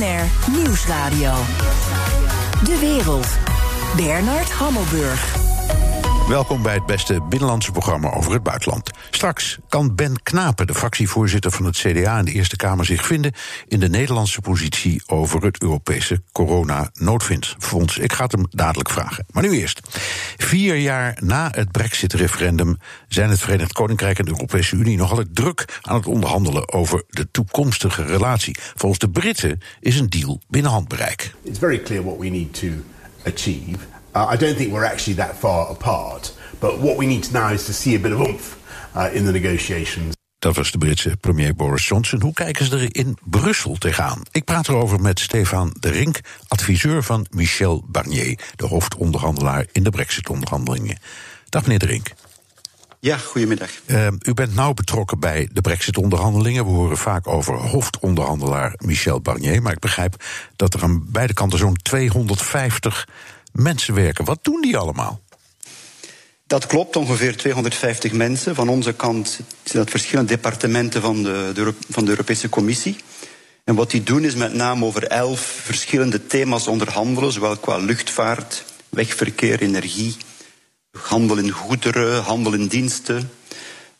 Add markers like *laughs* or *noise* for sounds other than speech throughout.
Nieuwsradio. De wereld. Bernard Hammelburg. Welkom bij het beste binnenlandse programma over het buitenland. Straks kan Ben Knapen, de fractievoorzitter van het CDA in de Eerste Kamer, zich vinden in de Nederlandse positie over het Europese corona-noodfonds. Ik ga het hem dadelijk vragen. Maar nu eerst. Vier jaar na het Brexit-referendum zijn het Verenigd Koninkrijk en de Europese Unie nog altijd druk aan het onderhandelen over de toekomstige relatie. Volgens de Britten is een deal binnen handbereik. It's very clear what we need to achieve. Uh, I don't think we're actually that far apart. But what we need now is to see a bit of oomph uh, in the negotiations. Dat was de Britse premier Boris Johnson. Hoe kijken ze er in Brussel tegenaan? Ik praat erover met Stefan de Rink, adviseur van Michel Barnier, de hoofdonderhandelaar in de Brexit-onderhandelingen. Dag meneer de Rink. Ja, goedemiddag. Uh, u bent nauw betrokken bij de Brexit-onderhandelingen. We horen vaak over hoofdonderhandelaar Michel Barnier. Maar ik begrijp dat er aan beide kanten zo'n 250 mensen werken. Wat doen die allemaal? Dat klopt, ongeveer 250 mensen. Van onze kant zijn dat verschillende departementen van de, van de Europese Commissie. En wat die doen is met name over elf verschillende thema's onderhandelen, zowel qua luchtvaart, wegverkeer, energie, handel in goederen, handel in diensten,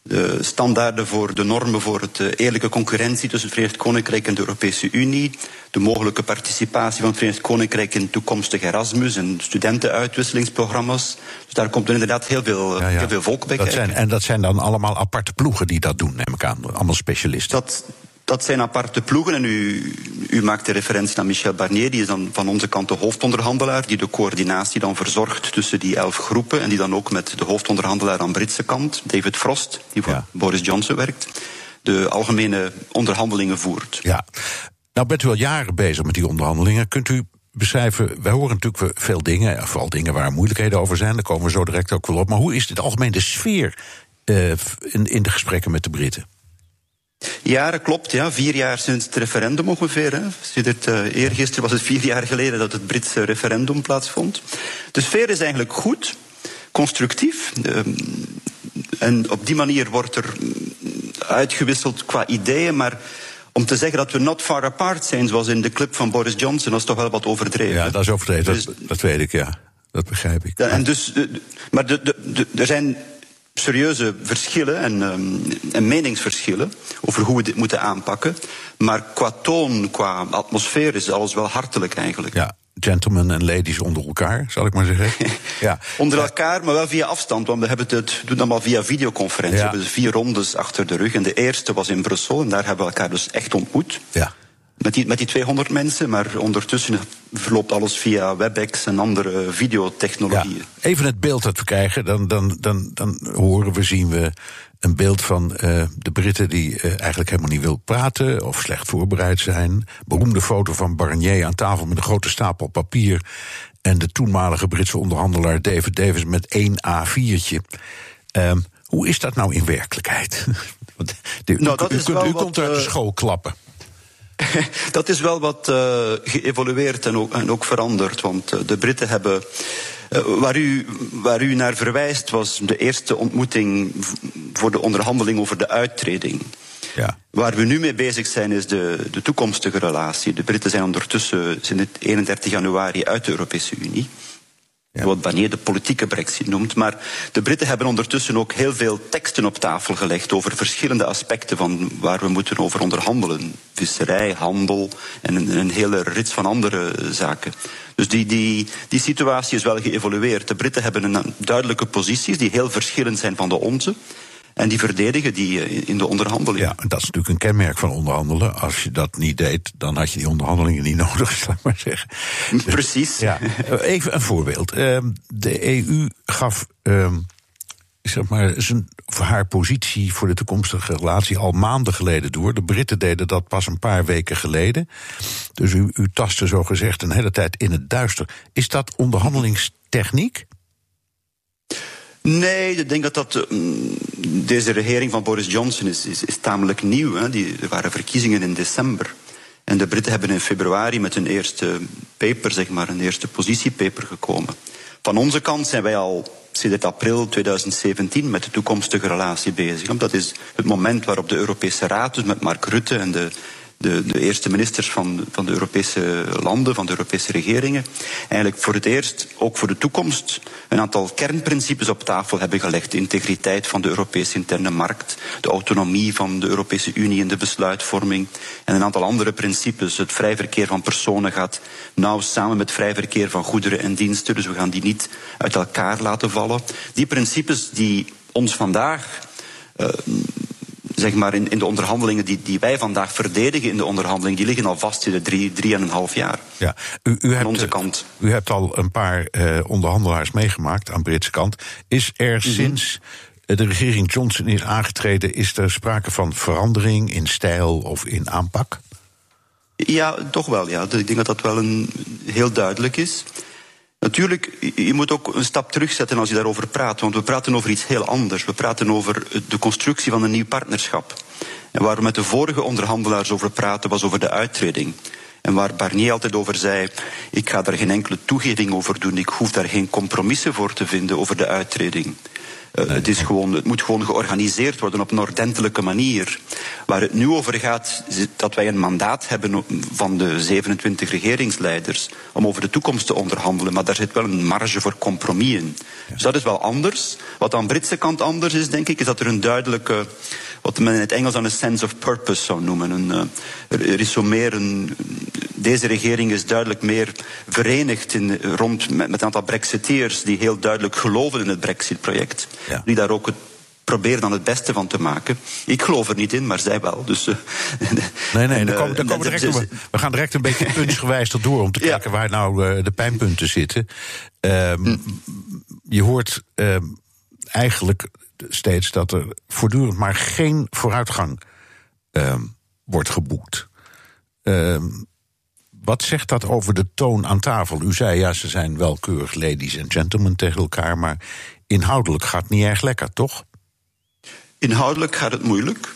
de standaarden voor de normen voor het eh, eerlijke concurrentie tussen het Verenigd Koninkrijk en de Europese Unie, de mogelijke participatie van het Verenigd Koninkrijk in toekomstige Erasmus en studentenuitwisselingsprogramma's. Dus daar komt er inderdaad heel veel, Heel veel volk bij dat kijken. Zijn, en dat zijn dan allemaal aparte ploegen die dat doen, neem ik aan. Allemaal specialisten. Dat, dat zijn aparte ploegen en u, u maakt de referentie naar Michel Barnier, die is dan van onze kant de hoofdonderhandelaar, die de coördinatie dan verzorgt tussen die elf groepen en die dan ook met de hoofdonderhandelaar aan Britse kant, David Frost, die voor Ja. Boris Johnson werkt, de algemene onderhandelingen voert. Ja. Nou bent u al jaren bezig met die onderhandelingen. Kunt u beschrijven, wij horen natuurlijk veel dingen, vooral dingen waar moeilijkheden over zijn, daar komen we zo direct ook wel op. Maar hoe is dit algemeen de sfeer eh, in, in de gesprekken met de Britten? Ja, dat klopt. Ja. Vier jaar sinds het referendum ongeveer. Hè. Sedert, uh, eergisteren was het vier jaar geleden dat het Britse referendum plaatsvond. De sfeer is eigenlijk goed, constructief. Um, en op die manier wordt er mm, uitgewisseld qua ideeën, maar om te zeggen dat we not far apart zijn, zoals in de clip van Boris Johnson, dat is toch wel wat overdreven. Ja, dat is overdreven, Dus- dat, dat weet ik, ja. Dat begrijp ik. En dus, de- maar de, de, de- er zijn serieuze verschillen en, ehm, en meningsverschillen over hoe we dit moeten aanpakken. Maar qua toon, qua atmosfeer is alles wel hartelijk eigenlijk. Ja, gentlemen en ladies onder elkaar, zal ik maar zeggen. *laughs* ja. Onder elkaar, maar wel via afstand. Want we hebben het, doen allemaal via videoconferentie. Ja. We hebben dus vier rondes achter de rug. En de eerste was in Brussel. En daar hebben we elkaar dus echt ontmoet. ja. Met die, met die 200 mensen. Maar ondertussen verloopt alles via WebEx en andere Ja, videotechnologieën. even het beeld dat we krijgen, dan, dan, dan, dan horen we, zien we een beeld van eh, de Britten die eh, eigenlijk helemaal niet wil praten of slecht voorbereid zijn. Beroemde foto van Barnier aan tafel met een grote stapel papier. En de toenmalige Britse onderhandelaar David Davis met één A4'tje. Ehm, hoe is dat nou in werkelijkheid? *laughs* U, Nou, u- dat u is kunt, u wat, komt uit de eh, school klappen. *laughs* Dat is wel wat eh, geëvolueerd en ook, en ook veranderd. Want eh, de Britten hebben. eh, waar, u, waar u naar verwijst was de eerste ontmoeting voor de onderhandeling over de uittreding. Ja. Waar we nu mee bezig zijn is de, de toekomstige relatie. De Britten zijn ondertussen sinds 31 januari uit de Europese Unie. Ja. Wat Barnier de politieke brexit noemt. Maar de Britten hebben ondertussen ook heel veel teksten op tafel gelegd over verschillende aspecten van waar we moeten over onderhandelen. Visserij, handel en een, hele rits van andere zaken. Dus die, die, die situatie is wel geëvolueerd. De Britten hebben een duidelijke posities die heel verschillend zijn van de onze. En die verdedigen die eh, in de onderhandeling. Ja, dat is natuurlijk een kenmerk van onderhandelen. Als je dat niet deed, dan had je die onderhandelingen niet *laughs* nodig, zal ik maar zeggen. *laughs* Precies. Ja, even een voorbeeld. Ehm, De EU gaf ehm, zeg maar, zijn, haar positie voor de toekomstige relatie al maanden geleden door. De Britten deden dat pas een paar weken geleden. Dus u, u tastte zo gezegd een hele tijd in het duister. Is dat onderhandelingstechniek? Nee, ik denk dat dat. mm, deze regering van Boris Johnson is, is, tamelijk nieuw. Hè. Die, er waren verkiezingen in december. En de Britten hebben in februari met een eerste paper, zeg maar, een eerste positiepaper gekomen. Van onze kant zijn wij al sinds april 2017 met de toekomstige relatie bezig. Dat is het moment waarop de Europese Raad, dus met Mark Rutte en de de, de, eerste ministers van, van de Europese landen, van de Europese regeringen, eigenlijk voor het eerst, ook voor de toekomst, een aantal kernprincipes op tafel hebben gelegd. De integriteit van de Europese interne markt, de autonomie van de Europese Unie in de besluitvorming en een aantal andere principes. Het vrij verkeer van personen gaat nauw samen met vrij verkeer van goederen en diensten, dus we gaan die niet uit elkaar laten vallen. Die principes die ons vandaag uh, zeg maar in, in de onderhandelingen die, die wij vandaag verdedigen in de onderhandeling, die liggen al vast in de drie, drie en een half jaar. Ja, u, u hebt, onze kant. U hebt al een paar uh, onderhandelaars meegemaakt aan Britse kant. Is er mm -hmm. sinds de regering Johnson is aangetreden, is er sprake van verandering in stijl of in aanpak? Ja, toch wel. Ja. Ik denk dat dat wel een, heel duidelijk is. Natuurlijk, je moet ook een stap terugzetten als je daarover praat. Want we praten over iets heel anders. We praten over de constructie van een nieuw partnerschap. En waar we met de vorige onderhandelaars over praten, was over de uittreding. En waar Barnier altijd over zei: ik ga daar geen enkele toegeving over doen, ik hoef daar geen compromissen voor te vinden over de uittreding. Uh, het, is gewoon, het moet gewoon georganiseerd worden op een ordentelijke manier. Waar het nu over gaat, is dat wij een mandaat hebben van de 27 regeringsleiders om over de toekomst te onderhandelen. Maar daar zit wel een marge voor compromis in. Ja. Dus dat is wel anders. Wat aan de Britse kant anders is, denk ik, is dat er een duidelijke wat men in het Engels dan een sense of purpose zou noemen. Een, uh, er, is zo meer een. Deze regering is duidelijk meer verenigd in, rond met, met een aantal Brexiteers die heel duidelijk geloven in het Brexit-project. Ja. Die daar ook het proberen dan het beste van te maken. Ik geloof er niet in, maar zij wel. Dus, uh, *laughs* nee, nee, en, uh, komen, komen direct, we, we gaan direct een beetje *laughs* puntsgewijs erdoor om te ja. kijken waar nou uh, de pijnpunten zitten. Um, hm. Je hoort ehm, eigenlijk steeds dat er voortdurend maar geen vooruitgang uh, wordt geboekt. Uh, wat zegt dat over de toon aan tafel? U zei ja, ze zijn wel keurig ladies en gentlemen tegen elkaar, maar inhoudelijk gaat het niet erg lekker, toch? Inhoudelijk gaat het moeilijk.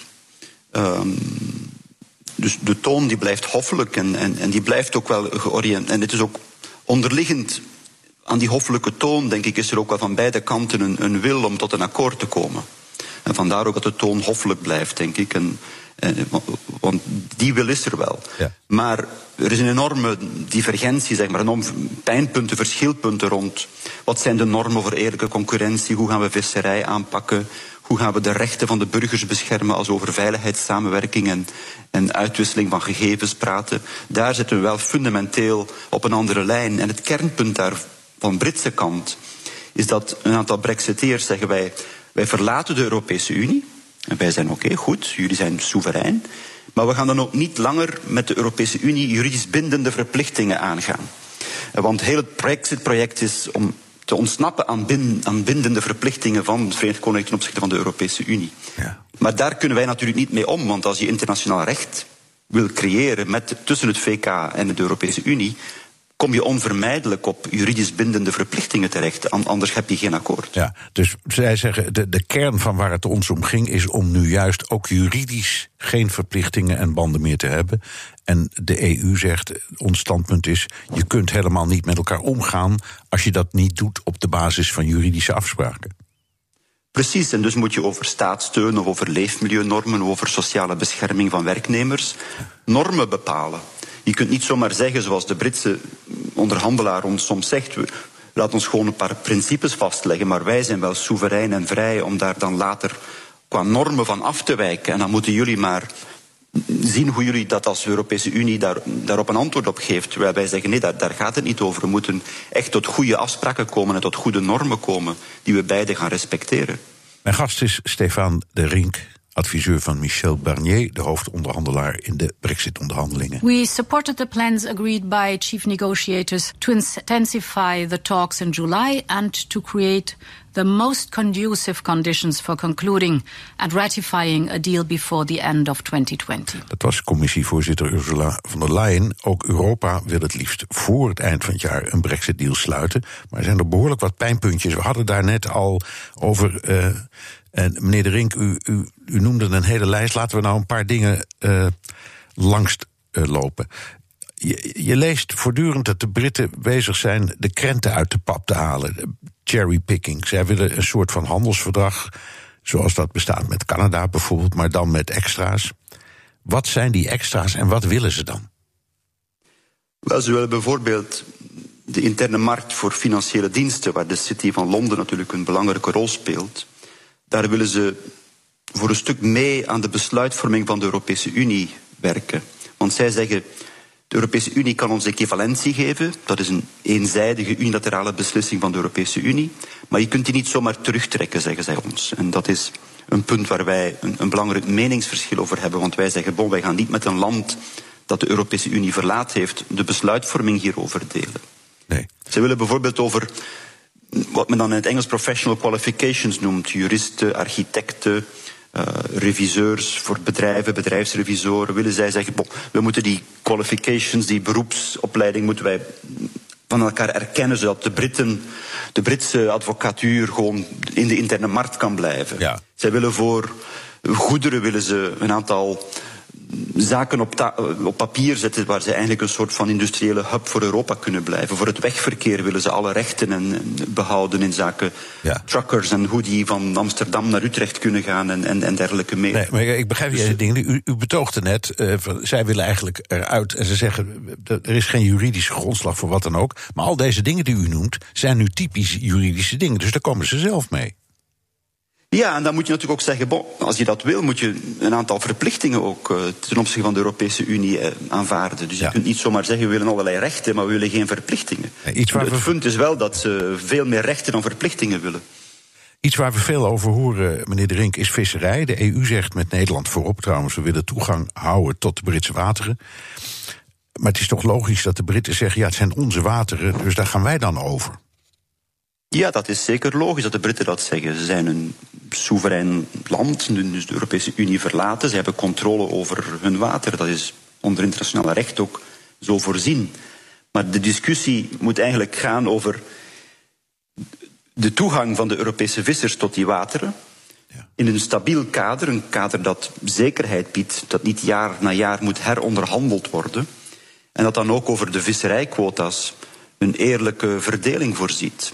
Um, dus de toon die blijft hoffelijk en, en, en die blijft ook wel georiënteerd. En het is ook onderliggend aan die hoffelijke toon, denk ik, is er ook wel van beide kanten een, een wil om tot een akkoord te komen. En vandaar ook dat de toon hoffelijk blijft, denk ik. En, en, want die wil is er wel. Ja. Maar er is een enorme divergentie, zeg maar, enorm pijnpunten, verschilpunten rond. Wat zijn de normen voor eerlijke concurrentie? Hoe gaan we visserij aanpakken? Hoe gaan we de rechten van de burgers beschermen als we over veiligheidssamenwerking en, en uitwisseling van gegevens praten? Daar zitten we wel fundamenteel op een andere lijn. En het kernpunt daar van Britse kant is dat een aantal Brexiteers zeggen wij, wij verlaten de Europese Unie. En wij zijn oké, okay, goed, jullie zijn soeverein. Maar we gaan dan ook niet langer met de Europese Unie juridisch bindende verplichtingen aangaan. Want heel het Brexit-project is om te ontsnappen aan, bindende verplichtingen van het Verenigd Koninkrijk ten opzichte van de Europese Unie. Ja. Maar daar kunnen wij natuurlijk niet mee om, want als je internationaal recht wil creëren met, tussen het VK en de Europese Unie, kom je onvermijdelijk op juridisch bindende verplichtingen terecht. Anders heb je geen akkoord. Ja, dus zij zeggen, de, de kern van waar het ons om ging... is om nu juist ook juridisch geen verplichtingen en banden meer te hebben. En de EU zegt, ons standpunt is... je kunt helemaal niet met elkaar omgaan... als je dat niet doet op de basis van juridische afspraken. Precies, en dus moet je over staatssteun of over leefmilieunormen... of over sociale bescherming van werknemers normen bepalen. Je kunt niet zomaar zeggen, zoals de Britse onderhandelaar ons soms zegt. Laat ons gewoon een paar principes vastleggen, maar wij zijn wel soeverein en vrij om daar dan later qua normen van af te wijken. En dan moeten jullie maar zien hoe jullie dat als Europese Unie daar, daarop een antwoord op geeft. Wij zeggen, nee, daar, daar gaat het niet over. We moeten echt tot goede afspraken komen en tot goede normen komen die we beide gaan respecteren. Mijn gast is Stefan de Rink, adviseur van Michel Barnier, de hoofdonderhandelaar in de Brexit-onderhandelingen. We supported the plans agreed by chief negotiators to intensify the talks in July and to create the most conducive conditions for concluding and ratifying a deal before the end of 2020. Dat was commissievoorzitter Ursula von der Leyen. Ook Europa wil het liefst voor het eind van het jaar een Brexit-deal sluiten. Maar er zijn er behoorlijk wat pijnpuntjes. We hadden daar net al over. Uh, en meneer De Rink, u, u, u, noemde een hele lijst. Laten we nou een paar dingen uh, langs uh, lopen. Je, je, leest voortdurend dat de Britten bezig zijn de krenten uit de pap te halen. Cherrypicking. Zij willen een soort van handelsverdrag, zoals dat bestaat met Canada bijvoorbeeld, maar dan met extra's. Wat zijn die extra's en wat willen ze dan? Wel, ze willen bijvoorbeeld de interne markt voor financiële diensten, waar de City van Londen natuurlijk een belangrijke rol speelt. Daar willen ze voor een stuk mee aan de besluitvorming van de Europese Unie werken. Want zij zeggen, de Europese Unie kan ons equivalentie geven. Dat is een eenzijdige unilaterale beslissing van de Europese Unie. Maar je kunt die niet zomaar terugtrekken, zeggen zij ons. En dat is een punt waar wij een, een belangrijk meningsverschil over hebben. Want wij zeggen, bon, wij gaan niet met een land dat de Europese Unie verlaat heeft, de besluitvorming hierover delen. Nee. Ze willen bijvoorbeeld over wat men dan in het Engels professional qualifications noemt, juristen, architecten, reviseurs voor bedrijven, bedrijfsrevisoren, willen zij zeggen, bon, we moeten die qualifications, die beroepsopleiding, moeten wij van elkaar erkennen, zodat de Britten, de Britse advocatuur gewoon in de interne markt kan blijven. Ja. Zij willen voor goederen willen ze een aantal zaken op, op, papier zetten waar ze eigenlijk een soort van industriële hub voor Europa kunnen blijven. Voor het wegverkeer willen ze alle rechten en, behouden in zaken ja. truckers en hoe die van Amsterdam naar Utrecht kunnen gaan en, en, en dergelijke meer. Nee, maar ik begrijp dus, je dingen. U, u betoogde net, uh, zij willen eigenlijk eruit en ze zeggen er is geen juridische grondslag voor wat dan ook. Maar al deze dingen die u noemt zijn nu typisch juridische dingen, dus daar komen ze zelf mee. Ja, en dan moet je natuurlijk ook zeggen, bon, als je dat wil, moet je een aantal verplichtingen ook uh, ten opzichte van de Europese Unie uh, aanvaarden. Dus ja. je kunt niet zomaar zeggen, we willen allerlei rechten, maar we willen geen verplichtingen. iets waar Het punt is wel dat ze veel meer rechten dan verplichtingen willen. Iets waar we veel over horen, meneer De Rink, is visserij. De EU zegt met Nederland voorop trouwens, we willen toegang houden tot de Britse wateren. Maar het is toch logisch dat de Britten zeggen, ja, het zijn onze wateren, dus daar gaan wij dan over. Ja, dat is zeker logisch dat de Britten dat zeggen. Ze zijn een soeverein land, dus de Europese Unie verlaten. Ze hebben controle over hun water. Dat is onder internationaal recht ook zo voorzien. Maar de discussie moet eigenlijk gaan over de toegang van de Europese vissers tot die wateren. In een stabiel kader, een kader dat zekerheid biedt, dat niet jaar na jaar moet heronderhandeld worden. En dat dan ook over de visserijquota's een eerlijke verdeling voorziet.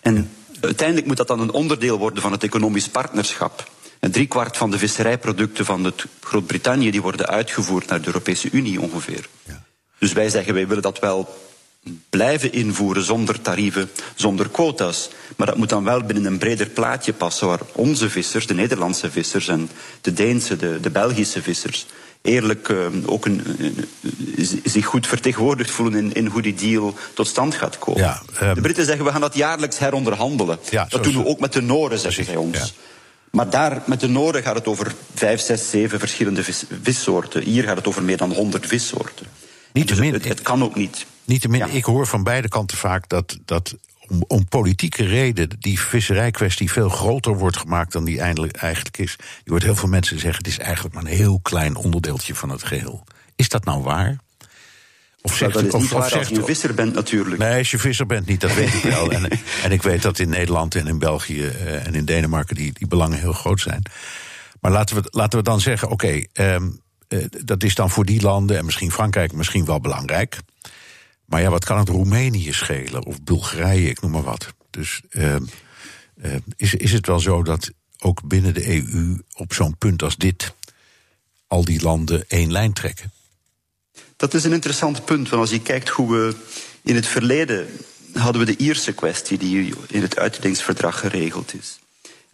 En uiteindelijk moet dat dan een onderdeel worden van het economisch partnerschap. En driekwart van de visserijproducten van Groot-Brittannië die worden uitgevoerd naar de Europese Unie ongeveer. Ja. Dus wij zeggen wij willen dat wel blijven invoeren zonder tarieven, zonder quota's. Maar dat moet dan wel binnen een breder plaatje passen waar onze vissers, de Nederlandse vissers en de Deense, de, de Belgische vissers, eerlijk uh, ook een, zich goed vertegenwoordigd voelen in, in, hoe die deal tot stand gaat komen. Ja, um, de Britten zeggen we gaan dat jaarlijks heronderhandelen. Ja, dat doen we ook met de Noorden, zeggen zij ons. Ja. Maar daar met de Noorden gaat het over vijf, zes, zeven verschillende vis, vissoorten. Hier gaat het over meer dan honderd vissoorten. Niet dus min, het, het, kan ook niet. Niettemin, ja. ik hoor van beide kanten vaak dat, dat om, om, politieke reden die visserijkwestie veel groter wordt gemaakt dan die eindelijk, eigenlijk is. Je hoort heel veel mensen zeggen: het is eigenlijk maar een heel klein onderdeeltje van het geheel. Is dat nou waar? Of zegt, dat is of, niet waar als je visser bent natuurlijk. Nee, als je visser bent niet, dat weet ik wel. *laughs* En, en ik weet dat in Nederland en in België uh, en in Denemarken die, die belangen heel groot zijn. Maar laten we, laten we dan zeggen, oké, okay, um, uh, dat is dan voor die landen en misschien Frankrijk misschien wel belangrijk. Maar ja, wat kan het Roemenië schelen? Of Bulgarije, ik noem maar wat. Dus uh, uh, is, is het wel zo dat ook binnen de EU op zo'n punt als dit al die landen één lijn trekken? Dat is een interessant punt, want als je kijkt hoe we in het verleden hadden we de Ierse kwestie die in het uitdelingsverdrag geregeld is.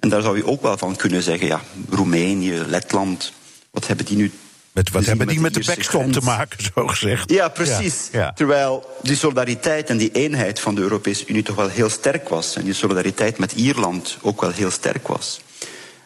En daar zou je ook wel van kunnen zeggen, ja, Roemenië, Letland, wat hebben die nu met, wat hebben die met de backstop te maken, *laughs* zo gezegd? Ja, precies. Ja, ja. Terwijl die solidariteit en die eenheid van de Europese Unie toch wel heel sterk was. En die solidariteit met Ierland ook wel heel sterk was.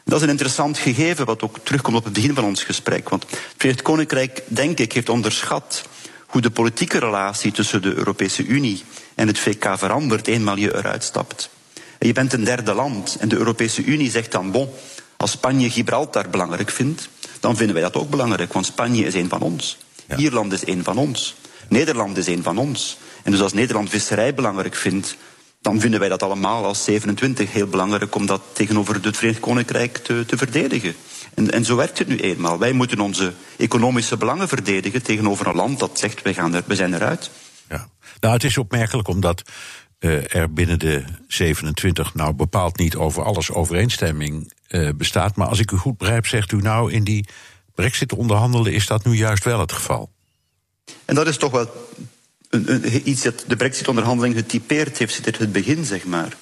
Dat is een interessant gegeven wat ook terugkomt op het begin van ons gesprek. Want het Verenigd Koninkrijk, denk ik, heeft onderschat hoe de politieke relatie tussen de Europese Unie en het VK verandert eenmaal je eruit stapt. En je bent een derde land en de Europese Unie zegt dan, bon, als Spanje Gibraltar belangrijk vindt, dan vinden wij dat ook belangrijk, want Spanje is een van ons. Ja. Ierland is een van ons. Nederland is een van ons. En dus als Nederland visserij belangrijk vindt, dan vinden wij dat allemaal als 27 heel belangrijk om dat tegenover het Verenigd Koninkrijk te, te verdedigen. En, en, zo werkt het nu eenmaal. Wij moeten onze economische belangen verdedigen tegenover een land dat zegt wij gaan er, we zijn eruit. Ja. Nou, het is opmerkelijk omdat uh, er binnen de 27 nou bepaald niet over alles overeenstemming uh, bestaat. Maar als ik u goed begrijp, zegt u nou in die Brexit onderhandelen is dat nu juist wel het geval. En dat is toch wel iets dat de Brexit-onderhandeling getypeerd heeft sinds het begin, zeg maar.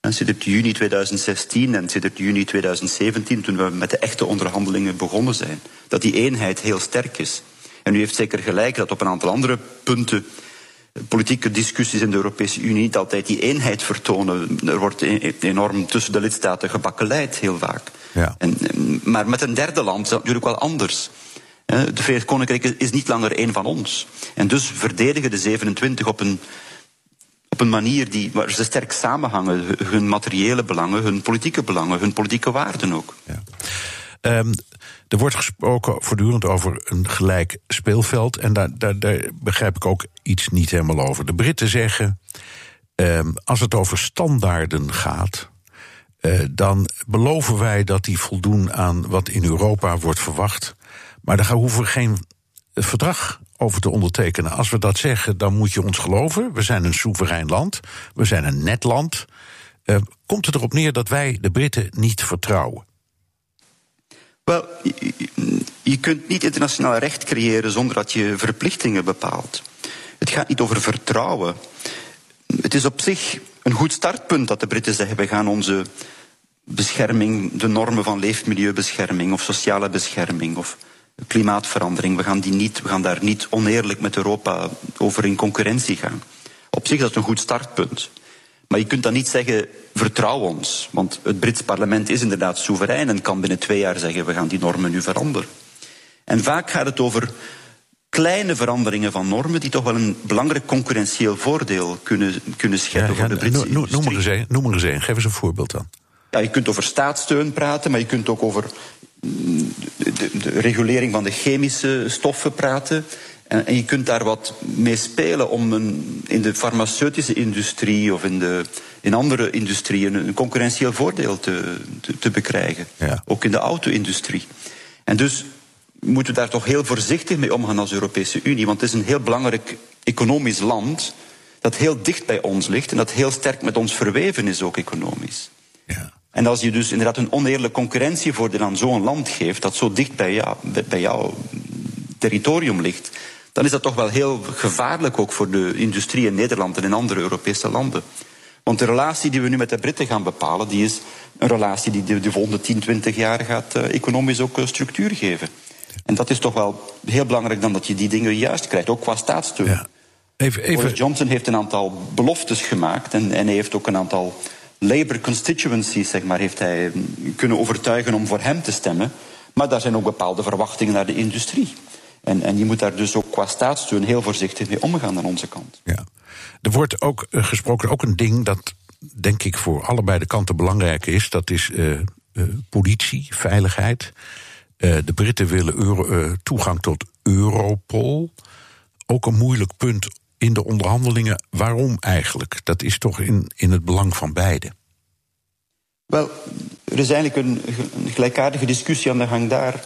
En sinds juni 2016 en sinds juni 2017, toen we met de echte onderhandelingen begonnen zijn, dat die eenheid heel sterk is. En u heeft zeker gelijk dat op een aantal andere punten politieke discussies in de Europese Unie niet altijd die eenheid vertonen. Er wordt e-, enorm tussen de lidstaten gebakkeleid, heel vaak. Ja. En, maar met een derde land is dat natuurlijk wel anders. Het Verenigd Koninkrijk is niet langer één van ons. En dus verdedigen de 27 op een, op een manier die, waar ze sterk samenhangen. Hun materiële belangen, hun politieke belangen, hun politieke waarden ook. Ja. Um, er wordt gesproken voortdurend over een gelijk speelveld. En daar, daar, daar begrijp ik ook iets niet helemaal over. De Britten zeggen. Um, als het over standaarden gaat. Uh, dan beloven wij dat die voldoen aan wat in Europa wordt verwacht. Maar daar hoeven we geen verdrag over te ondertekenen. Als we dat zeggen, dan moet je ons geloven. We zijn een soeverein land. We zijn een net land. Uh, komt het erop neer dat wij de Britten niet vertrouwen? Wel, je kunt niet internationaal recht creëren zonder dat je verplichtingen bepaalt. Het gaat niet over vertrouwen. Het is op zich een goed startpunt dat de Britten zeggen: we gaan onze bescherming, de normen van leefmilieubescherming of sociale bescherming of klimaatverandering, we gaan, die niet, we gaan daar niet oneerlijk met Europa over in concurrentie gaan. Op zich is dat een goed startpunt. Maar je kunt dan niet zeggen, vertrouw ons. Want het Brits parlement is inderdaad soeverein en kan binnen twee jaar zeggen, we gaan die normen nu veranderen. En vaak gaat het over kleine veranderingen van normen die toch wel een belangrijk concurrentieel voordeel kunnen, kunnen scheppen voor de Britse no, noem, maar eens een, noem maar eens een, geef eens een voorbeeld dan. Ja, je kunt over staatssteun praten, maar je kunt ook over mm, de, de, de regulering van de chemische stoffen praten. En, en, je kunt daar wat mee spelen om een, in de farmaceutische industrie of in, de, in andere industrieën een concurrentieel voordeel te, te, te bekrijgen. Ja. Ook in de auto-industrie. En dus moeten we daar toch heel voorzichtig mee omgaan als Europese Unie. Want het is een heel belangrijk economisch land dat heel dicht bij ons ligt en dat heel sterk met ons verweven is, ook economisch. Ja. En als je dus inderdaad een oneerlijk concurrentievoordeel aan zo'n land geeft, dat zo dicht bij, jou, bij jouw territorium ligt, dan is dat toch wel heel gevaarlijk ook voor de industrie in Nederland en in andere Europese landen. Want de relatie die we nu met de Britten gaan bepalen, die is een relatie die de, volgende 10, 20 jaar gaat uh, economisch ook uh, structuur geven. En dat is toch wel heel belangrijk dan dat je die dingen juist krijgt, ook qua staatssteun. Ja. Even, even... Boris Johnson heeft een aantal beloftes gemaakt en, en hij heeft ook een aantal Labour constituencies, zeg maar, heeft hij kunnen overtuigen om voor hem te stemmen. Maar daar zijn ook bepaalde verwachtingen naar de industrie. En, en je moet daar dus ook qua staatssteun heel voorzichtig mee omgaan aan onze kant. Ja. Er wordt ook uh, gesproken, ook een ding dat denk ik voor allebei de kanten belangrijk is. Dat is uh, uh, politie, veiligheid. de Britten willen Euro, toegang tot Europol. Ook een moeilijk punt in de onderhandelingen. Waarom eigenlijk? Dat is toch in, in het belang van beiden. Wel, er is eigenlijk een, een gelijkaardige discussie aan de gang daar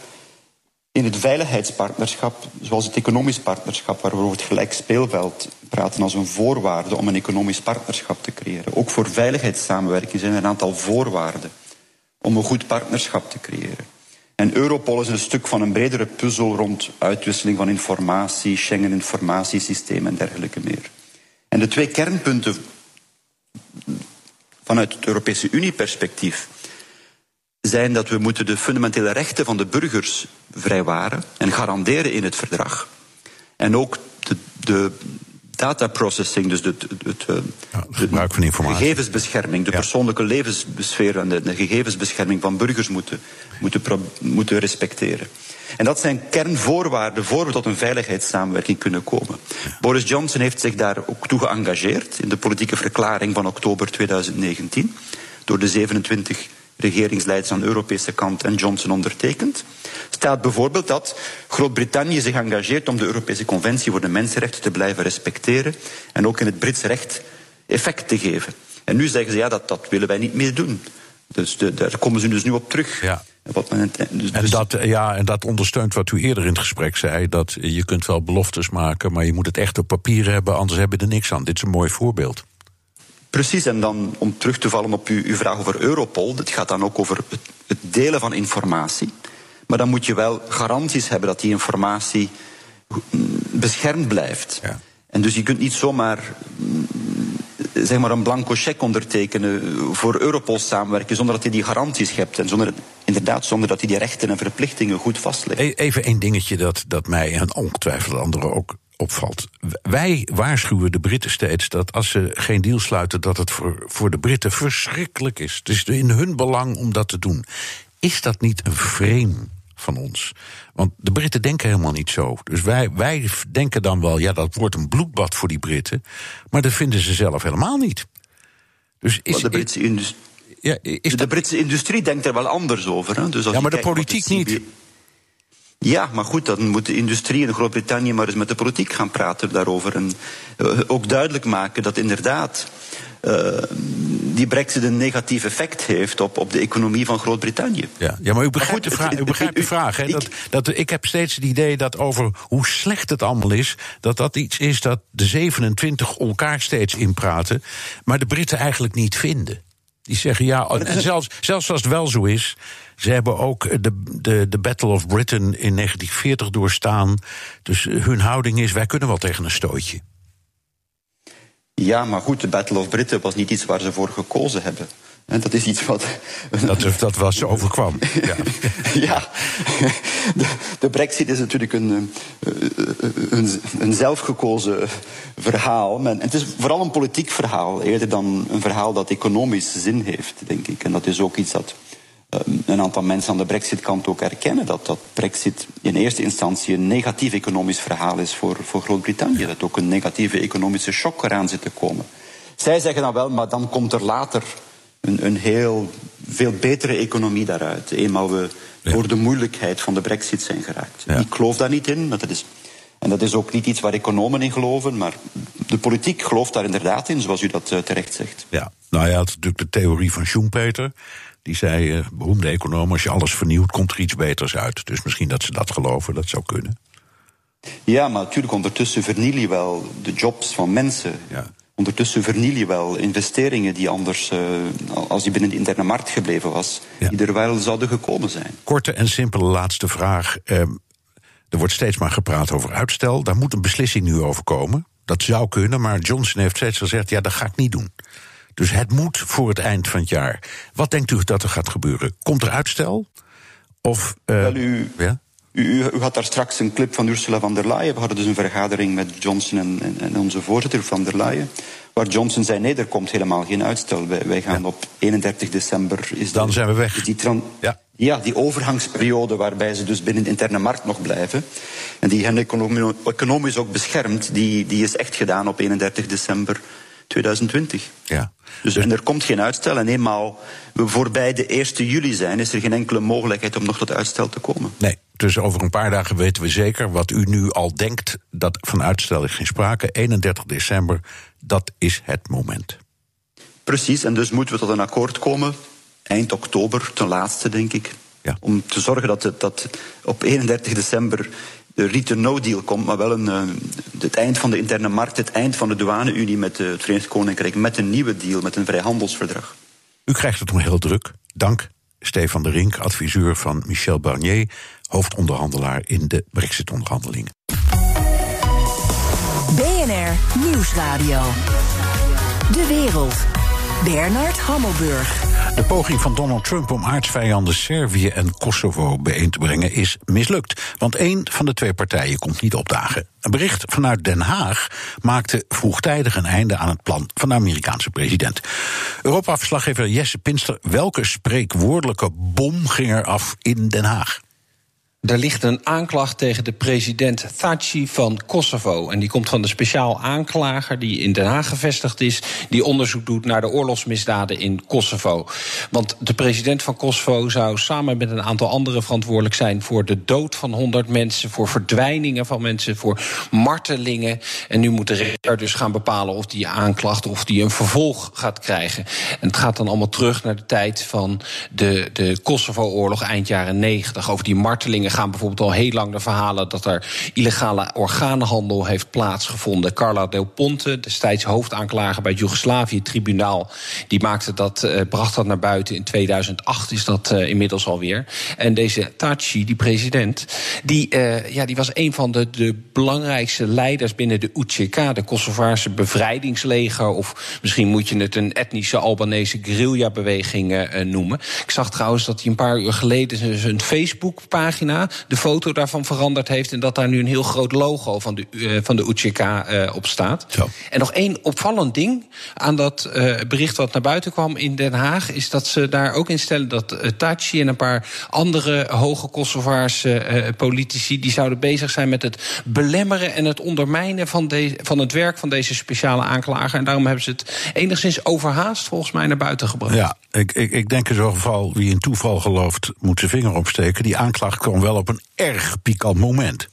in het veiligheidspartnerschap, zoals het economisch partnerschap, waar we over het gelijk speelveld praten als een voorwaarde om een economisch partnerschap te creëren. Ook voor veiligheidssamenwerking zijn er een aantal voorwaarden om een goed partnerschap te creëren. En Europol is een stuk van een bredere puzzel rond uitwisseling van informatie, Schengen-informatiesysteem en dergelijke meer. En de twee kernpunten vanuit het Europese Unie-perspectief zijn dat we moeten de fundamentele rechten van de burgers vrijwaren en garanderen in het verdrag. En ook de, de data processing, dus de, het, eh, ja, gebruik van informatie. gegevensbescherming, de persoonlijke levenssfeer en de, de, gegevensbescherming van burgers moeten, moeten, moeten respecteren. En dat zijn kernvoorwaarden voor we tot een veiligheidssamenwerking kunnen komen. Boris Johnson heeft zich daar ook toe geëngageerd in de politieke verklaring van oktober 2019 door de 27 regeringsleiders aan de Europese kant en Johnson ondertekend, staat bijvoorbeeld dat Groot-Brittannië zich engageert om de Europese Conventie voor de Mensenrechten te blijven respecteren en ook in het Britse recht effect te geven. En nu zeggen ze ja, dat, dat willen wij niet meer doen. Dus de, daar komen ze dus nu op terug. Ja. Wat men, dus, en, dat, ja, en dat ondersteunt wat u eerder in het gesprek zei: dat je kunt wel beloftes maken, maar je moet het echt op papier hebben, anders hebben we er niks aan. Dit is een mooi voorbeeld. Precies, en dan om terug te vallen op uw, uw vraag over Europol, het gaat dan ook over het, het delen van informatie. Maar dan moet je wel garanties hebben dat die informatie beschermd blijft. Ja. En dus je kunt niet zomaar zeg maar een blanco cheque ondertekenen voor Europol samenwerken zonder dat je die garanties hebt en zonder, inderdaad zonder dat je die rechten en verplichtingen goed vastlegt. E-, even één dingetje dat, dat mij en ongetwijfeld anderen ook opvalt. Wij waarschuwen de Britten steeds dat als ze geen deal sluiten, dat het voor, voor de Britten verschrikkelijk is. Het is in hun belang om dat te doen. Is dat niet een frame van ons? Want de Britten denken helemaal niet zo. Dus wij, wij denken dan wel, ja, dat wordt een bloedbad voor die Britten. Maar dat vinden ze zelf helemaal niet. Dus is, de Britse industrie. Ja, de Britse industrie denkt er wel anders over. Hè? Dus als ja, maar de politiek niet. Ja, maar goed, dan moet de industrie in Groot-Brittannië maar eens met de politiek gaan praten daarover. En uh, ook duidelijk maken dat inderdaad uh, die brexit een negatief effect heeft op, op de economie van Groot-Brittannië. Ja, ja, maar u begrijpt, de, vraag, u begrijpt de vraag. Hè? Dat, dat, ik heb steeds het idee dat over hoe slecht het allemaal is... dat dat iets is dat de 27 elkaar steeds inpraten... maar de Britten eigenlijk niet vinden. Die zeggen ja, *laughs* en zelfs, zelfs als het wel zo is. Ze hebben ook de, de, de Battle of Britain in 1940 doorstaan. Dus hun houding is: wij kunnen wel tegen een stootje. Ja, maar goed, de Battle of Britain was niet iets waar ze voor gekozen hebben. En dat is iets wat. Dat, dat was overkwam. *laughs* Ja, ja. De, de, Brexit is natuurlijk een, eh, een, een zelfgekozen verhaal. En het is vooral een politiek verhaal, eerder dan een verhaal dat economisch zin heeft, denk ik. En dat is ook iets dat een aantal mensen aan de Brexit-kant ook erkennen dat, dat Brexit in eerste instantie een negatief economisch verhaal is voor, voor Groot-Brittannië. Dat ook een negatieve economische shock eraan zit te komen. Zij zeggen dan wel, maar dan komt er later een, een heel veel betere economie daaruit. Eenmaal we door de moeilijkheid van de Brexit zijn geraakt. Ik geloof daar niet in. Dat is, en dat is ook niet iets waar economen in geloven, maar de politiek gelooft daar inderdaad in, zoals u dat uh, terecht zegt. Ja, nou ja, het is natuurlijk de theorie van Schumpeter. Die zei, uh, beroemde econoom, als je alles vernieuwt, komt er iets beters uit. Dus misschien dat ze dat geloven, dat zou kunnen. Ja, maar natuurlijk, ondertussen verniel je wel de jobs van mensen. Ja. Ondertussen verniel je wel investeringen die anders, uh, als die binnen de interne markt gebleven was, die er wel zouden gekomen zijn. Korte en simpele laatste vraag. Uh, er wordt steeds maar gepraat over uitstel. Daar moet een beslissing nu over komen. Dat zou kunnen, maar Johnson heeft steeds gezegd: ja, dat ga ik niet doen. Dus het moet voor het eind van het jaar. Wat denkt u dat er gaat gebeuren? Komt er uitstel? Of, uh, Wel, u, ja? U, u, had daar straks een clip van Ursula von der Leyen. We hadden dus een vergadering met Johnson en, en, onze voorzitter van der Leyen. Waar Johnson zei: nee, er komt helemaal geen uitstel. Wij, wij gaan op 31 december. Is Dan zijn we weg. Die ja. ja, die overgangsperiode waarbij ze dus binnen de interne markt nog blijven. En die hen economisch ook beschermt, die, die is echt gedaan op 31 december 2020. Ja. Dus, en er komt geen uitstel. En eenmaal we voorbij de 1 juli zijn, is er geen enkele mogelijkheid om nog tot uitstel te komen. Nee, dus over een paar dagen weten we zeker wat u nu al denkt dat van uitstel is geen sprake. 31 december, dat is het moment. Precies, en dus moeten we tot een akkoord komen. Eind oktober, ten laatste, denk ik. Ja. Om te zorgen dat, het, dat op 31 december de return no deal komt, maar wel een, uh, het eind van de interne markt, het eind van de douane-unie met uh, het Verenigd Koninkrijk, met een nieuwe deal, met een vrijhandelsverdrag. U krijgt het toen heel druk. Dank, Stefan de Rink, adviseur van Michel Barnier, hoofdonderhandelaar in de Brexit-onderhandelingen. BNR Nieuwsradio. De wereld. Bernard Hammelburg. De poging van Donald Trump om aardsvijanden Servië en Kosovo bijeen te brengen is mislukt. Want één van de twee partijen komt niet opdagen. Een bericht vanuit Den Haag maakte vroegtijdig een einde aan het plan van de Amerikaanse president. Europa-verslaggever Jesse Pinster, welke spreekwoordelijke bom ging er af in Den Haag? Er ligt een aanklacht tegen de president Thaci van Kosovo. En die komt van de speciaal aanklager die in Den Haag gevestigd is. Die onderzoek doet naar de oorlogsmisdaden in Kosovo. Want de president van Kosovo zou samen met een aantal anderen verantwoordelijk zijn voor de dood van 100 mensen. Voor verdwijningen van mensen. Voor martelingen. En nu moet de rechter dus gaan bepalen of die aanklacht of die een vervolg gaat krijgen. En het gaat dan allemaal terug naar de tijd van de, de Kosovo-oorlog eind jaren 90. Over die martelingen gaan bijvoorbeeld al heel lang de verhalen dat er illegale organenhandel heeft plaatsgevonden. Carla Del Ponte, destijds hoofdaanklager bij het Joegoslavië-tribunaal, die maakte dat, uh, bracht dat naar buiten. In 2008 is dat uh, inmiddels alweer. En deze Taci, die president, die, uh, ja, die was een van de, de belangrijkste leiders binnen de UCK, de Kosovaarse bevrijdingsleger. Of misschien moet je het een etnische Albanese guerrilla-beweging noemen. Ik zag trouwens dat hij een paar uur geleden zijn Facebook-pagina, de foto daarvan veranderd heeft. En dat daar nu een heel groot logo van de, uh, van de UCK uh, op staat. Zo. En nog één opvallend ding aan dat uh, bericht wat naar buiten kwam in Den Haag, is dat ze daar ook in stellen dat Tachi en een paar andere hoge Kosovaarse politici, die zouden bezig zijn met het belemmeren en het ondermijnen van, de, van het werk van deze speciale aanklager. En daarom hebben ze het enigszins overhaast volgens mij naar buiten gebracht. Ja, ik, ik, ik denk in zo'n geval, wie in toeval gelooft, moet zijn vinger opsteken. Die aanklacht kwam wel op een erg pikant moment.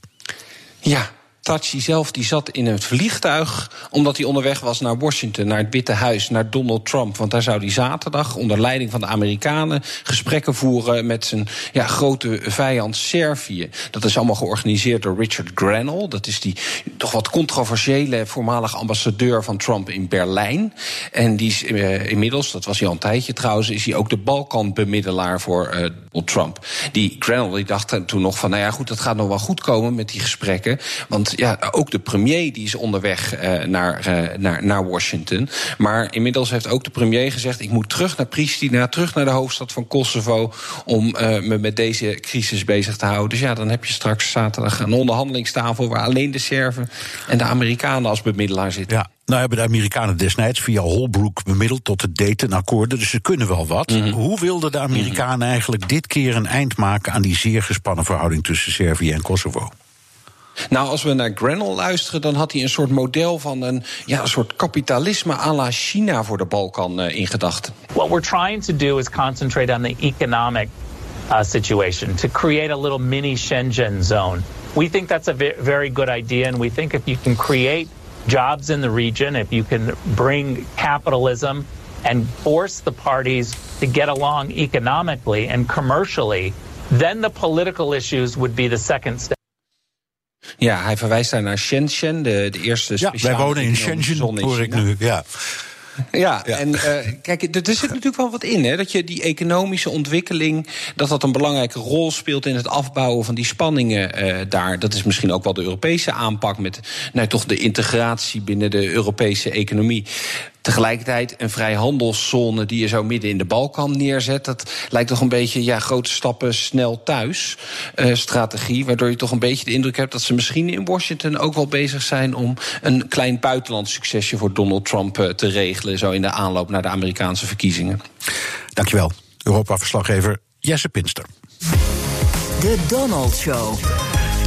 Ja, Tachi zelf die zat in het vliegtuig omdat hij onderweg was naar Washington, naar het Witte Huis, naar Donald Trump. Want daar zou hij zaterdag onder leiding van de Amerikanen gesprekken voeren met zijn ja, grote vijand Servië. Dat is allemaal georganiseerd door Richard Grenell. Dat is die toch wat controversiële voormalige ambassadeur van Trump in Berlijn. En die is uh, inmiddels, dat was hij al een tijdje trouwens, is hij ook de Balkanbemiddelaar voor uh, Donald Trump. Die Grenell die dacht toen nog van, nou ja goed, dat gaat nog wel goed komen met die gesprekken. Want ja, ook de premier die is onderweg uh, naar, uh, naar, naar Washington. Maar inmiddels heeft ook de premier gezegd: ik moet terug naar Pristina, terug naar de hoofdstad van Kosovo. om uh, me met deze crisis bezig te houden. Dus ja, dan heb je straks zaterdag een onderhandelingstafel waar alleen de Serven en de Amerikanen als bemiddelaar zitten. Ja. Nou hebben de Amerikanen destijds via Holbrooke bemiddeld tot het Dayton-akkoorden, dus ze kunnen wel wat. Mm -hmm. Hoe wilden de Amerikanen -hmm. eigenlijk dit keer een eind maken aan die zeer gespannen verhouding tussen Servië en Kosovo? Nou, als we naar Grenell luisteren, dan had hij een soort model van een, ja, een soort kapitalisme à la China voor de Balkan uh, in gedachten. What we're trying to do is concentrate on the economic uh, situation, to create a little mini Shenzhen zone. We think that's a very good idea, and we think if you can create jobs in the region, if you can bring capitalism and force the parties to get along economically and commercially, then the political issues would be the second step. Ja, hij verwijst daar naar Shenzhen, de, de eerste speciale... Ja, wij wonen in Shenzhen, hoor ik nu, ja. Ja, ja, en uh, kijk, er zit natuurlijk wel wat in, hè, dat je die economische ontwikkeling, dat dat een belangrijke rol speelt in het afbouwen van die spanningen uh, daar. Dat is misschien ook wel de Europese aanpak met nou, toch de integratie binnen de Europese economie. Tegelijkertijd een vrijhandelszone die je zo midden in de Balkan neerzet. Dat lijkt toch een beetje ja, grote stappen snel thuis uh, strategie. Waardoor je toch een beetje de indruk hebt dat ze misschien in Washington ook wel bezig zijn om een klein buitenlands succesje voor Donald Trump uh, te regelen. Zo in de aanloop naar de Amerikaanse verkiezingen. Dankjewel, Europa-verslaggever Jesse Pinster. De Donald Show.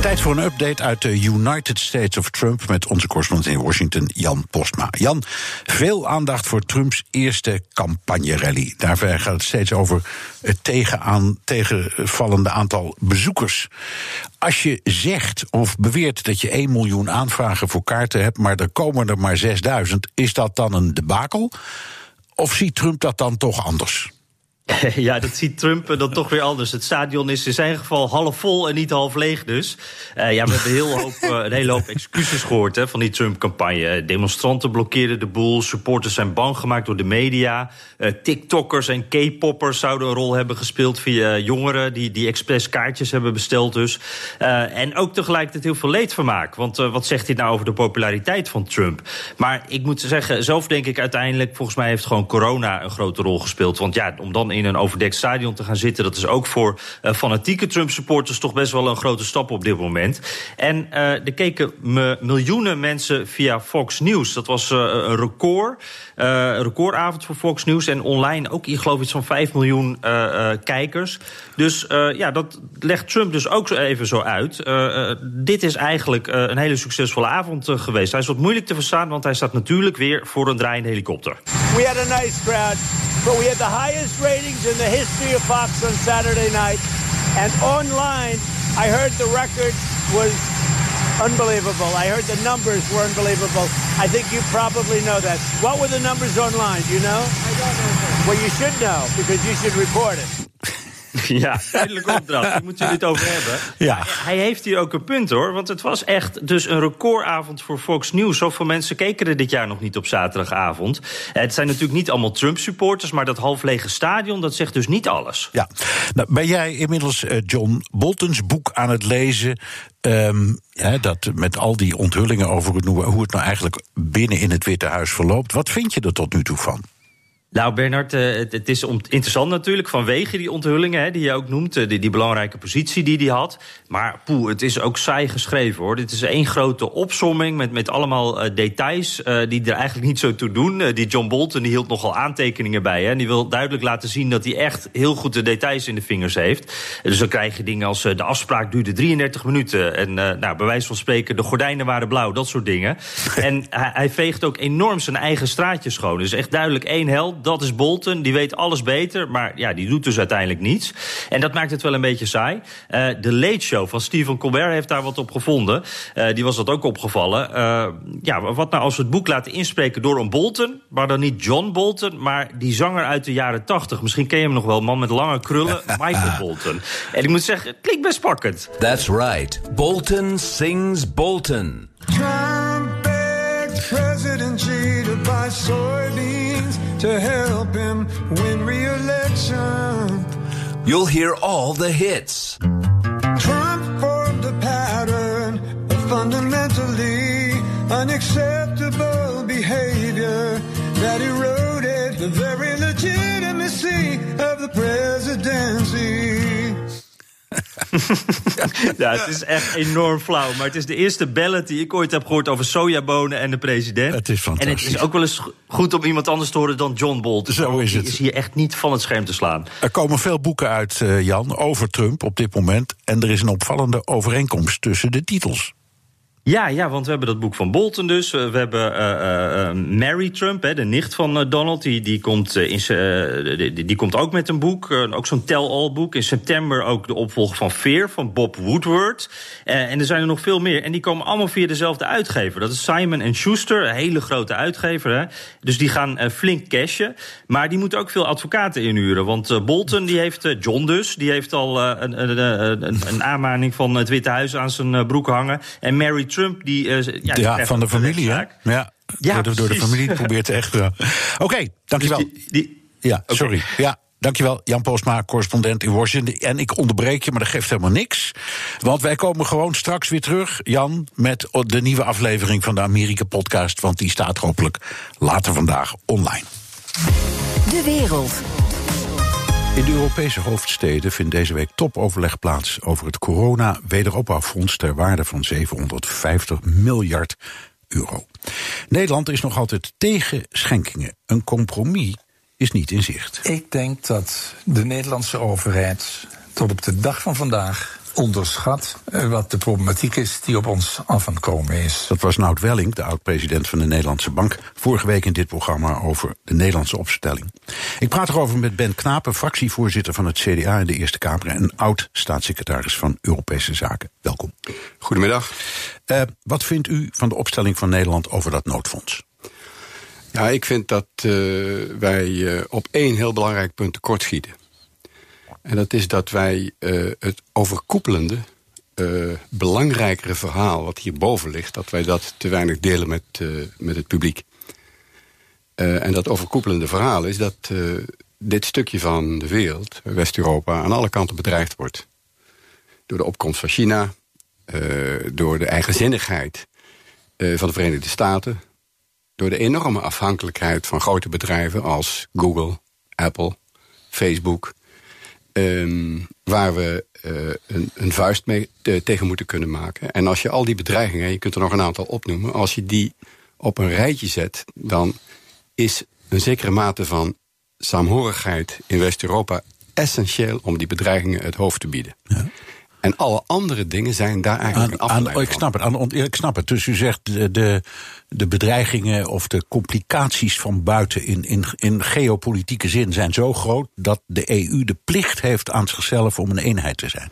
Tijd voor een update uit de United States of Trump met onze correspondent in Washington, Jan Postma. Jan, veel aandacht voor Trumps eerste campagne-rally. Daarbij gaat het steeds over het tegenaan, tegenvallende aantal bezoekers. Als je zegt of beweert dat je 1 miljoen aanvragen voor kaarten hebt, maar er komen er maar 6000, is dat dan een debakel? Of ziet Trump dat dan toch anders? *laughs* Ja, dat ziet Trump dan toch weer anders. Het stadion is in zijn geval half vol en niet half leeg dus. Uh, ja, we hebben heel hoop, uh, een hele hoop excuses gehoord hè, van die Trump-campagne. Demonstranten blokkeerden de boel, supporters zijn bang gemaakt door de media. Uh, TikTokkers en K-poppers zouden een rol hebben gespeeld via jongeren... die, die expres kaartjes hebben besteld dus. en ook tegelijkertijd heel veel leedvermaak. Want wat zegt hij nou over de populariteit van Trump? Maar ik moet zeggen, zelf denk ik uiteindelijk... volgens mij heeft gewoon corona een grote rol gespeeld. Want ja, om dan in een overdekt stadion te gaan zitten... dat is ook voor uh, fanatieke Trump-supporters toch best wel een grote stap op dit moment. En uh, er keken me miljoenen mensen via Fox News. Dat was uh, een record, een recordavond voor Fox News. En online ook, ik geloof iets van 5 miljoen kijkers. Dus ja, dat legt Trump dus ook even zo uit. dit is eigenlijk een hele succesvolle avond geweest. Hij is wat moeilijk te verstaan, want hij staat natuurlijk weer voor een draaiende helikopter. We had a nice crowd, but we had the highest ratings in the history of Fox on Saturday night. And online, I heard the record was unbelievable. I heard the numbers were unbelievable. I think you probably know that. What were the numbers online? Do you know? I don't know. Well, you should know because you should report it. *laughs* *laughs* Ja, duidelijke opdracht. Daar moeten jullie het over hebben. Ja. Hij heeft hier ook een punt hoor. Want het was echt dus een recordavond voor Fox News. Zoveel mensen keken er dit jaar nog niet op zaterdagavond. Het zijn natuurlijk niet allemaal Trump-supporters. Maar dat half lege stadion, dat zegt dus niet alles. Ja. Nou, ben jij inmiddels eh, John Boltons boek aan het lezen? Ehm, ja, dat met al die onthullingen over het, hoe het nou eigenlijk binnen in het Witte Huis verloopt. Wat vind je er tot nu toe van? Nou, Bernard, eh, het, het is interessant natuurlijk vanwege die onthullingen hè, die je ook noemt. eh, Die, die belangrijke positie die hij had. Maar poeh, het is ook saai geschreven hoor. Dit is één grote opsomming met, met allemaal eh, details die er eigenlijk niet zo toe doen. Die John Bolton die hield nogal aantekeningen bij. Hè, en die wil duidelijk laten zien dat hij echt heel goed de details in de vingers heeft. Dus dan krijg je dingen als de afspraak duurde 33 minuten. En nou, bij wijze van spreken, de gordijnen waren blauw, dat soort dingen. *laughs* en hij, hij veegt ook enorm zijn eigen straatje schoon. Dus echt duidelijk één held dat is Bolton. Die weet alles beter, maar ja, die doet dus uiteindelijk niets. En dat maakt het wel een beetje saai. Eh, de Late Show van Stephen Colbert heeft daar wat op gevonden. Eh, die was dat ook opgevallen. Eh, ja, wat nou als we het boek laten inspreken door een Bolton... maar dan niet John Bolton, maar die zanger uit de jaren tachtig. Misschien ken je hem nog wel, man met lange krullen, *laughs* Michael Bolton. En ik moet zeggen, het klinkt best pakkend. That's right. Bolton sings Bolton. Trump President buy soybeans to help him win re-election. You'll hear all the hits. Trump formed a pattern of fundamentally unacceptable behavior that eroded the very legitimacy of the presidency. *laughs* *laughs* Ja, het is echt enorm flauw. Maar het is de eerste ballad die ik ooit heb gehoord over sojabonen en de president. Het is En het fantastisch. is ook wel eens goed om iemand anders te horen dan John Bolton. Zo is Die het. is hier echt niet van het scherm te slaan. Er komen veel boeken uit, eh, Jan, over Trump op dit moment. En er is een opvallende overeenkomst tussen de titels. Ja, ja, want we hebben dat boek van Bolton dus. We hebben eh, eh, eh, Mary Trump, hè, de nicht van Donald. Die, die, komt, in eh, die, die komt ook met een boek. ook zo'n tell-all boek. In september ook de opvolger van Fear van Bob Woodward. En er zijn er nog veel meer. En die komen allemaal via dezelfde uitgever. Dat is Simon Schuster, een hele grote uitgever. Hè. Dus die gaan flink cashen. Maar die moeten ook veel advocaten inhuren. Want Bolton, die heeft, John dus... die heeft al een, een, een, een, aanmaning van het Witte Huis aan zijn broek hangen. En Mary Trump, die... eh, ja, van de familie, hè? Ja, Ja, door, de, door de familie probeert echt. ja. *laughs* Oké, dankjewel. Dus die- die- Ja, sorry. Ja, dankjewel. Jan Postma, correspondent in Washington. En ik onderbreek je, maar dat geeft helemaal niks. Want wij komen gewoon straks weer terug, Jan, met de nieuwe aflevering van de Amerika-podcast. Want die staat hopelijk later vandaag online. De wereld. In de Europese hoofdsteden vindt deze week topoverleg plaats over het corona-wederopbouwfonds ter waarde van 750 miljard euro. Nederland is nog altijd tegen schenkingen. Een compromis is niet in zicht. Ik denk dat de Nederlandse overheid tot op de dag van vandaag onderschat eh, wat de problematiek is die op ons af aan het komen is. Dat was Nout Welling, de oud-president van de Nederlandse Bank, vorige week in dit programma over de Nederlandse opstelling. Ik praat erover met Ben Knapen, fractievoorzitter van het CDA in de Eerste Kamer en oud-staatssecretaris van Europese Zaken. Welkom. Goedemiddag. Eh, wat vindt u van de opstelling van Nederland over dat noodfonds? Ja, ik vind dat eh, wij op één heel belangrijk punt tekortschieten. En dat is dat wij eh, het overkoepelende, eh, belangrijkere verhaal wat hierboven ligt, dat wij dat te weinig delen met, eh, met het publiek. En dat overkoepelende verhaal is dat dit stukje van de wereld, West-Europa, aan alle kanten bedreigd wordt. Door de opkomst van China, door de eigenzinnigheid van de Verenigde Staten, door de enorme afhankelijkheid van grote bedrijven als Google, Apple, Facebook. Ehm, waar we eh, een, een vuist mee eh, tegen moeten kunnen maken. En als je al die bedreigingen, je kunt er nog een aantal opnoemen, als je die op een rijtje zet, dan is een zekere mate van saamhorigheid in West-Europa essentieel om die bedreigingen het hoofd te bieden. En alle andere dingen zijn daar eigenlijk Aan, aan, ik, van. snap het, aan, ik snap het. Dus u zegt de, de, de bedreigingen of de complicaties van buiten in, in, in geopolitieke zin zijn zo groot dat de EU de plicht heeft aan zichzelf om een eenheid te zijn.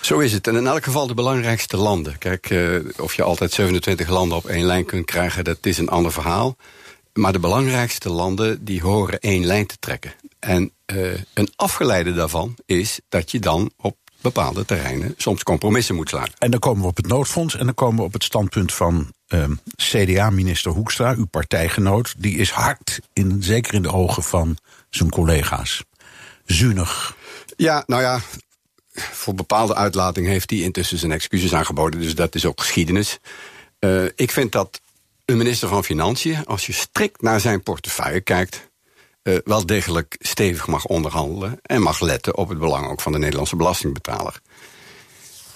Zo is het. En in elk geval de belangrijkste landen. Kijk, eh, of je altijd 27 landen op één lijn kunt krijgen, dat is een ander verhaal. maar de belangrijkste landen die horen één lijn te trekken. En uh, een afgeleide daarvan is dat je dan op bepaalde terreinen soms compromissen moet sluiten. En dan komen we op het noodfonds en dan komen we op het standpunt van uh, CDA-minister Hoekstra, uw partijgenoot. Die is hard, in, zeker in de ogen van zijn collega's. Zuinig. Ja, nou ja, voor bepaalde uitlating heeft hij intussen zijn excuses aangeboden. Dus dat is ook geschiedenis. Uh, ik vind dat een minister van Financiën, als je strikt naar zijn portefeuille kijkt, uh, wel degelijk stevig mag onderhandelen en mag letten op het belang ook van de Nederlandse belastingbetaler.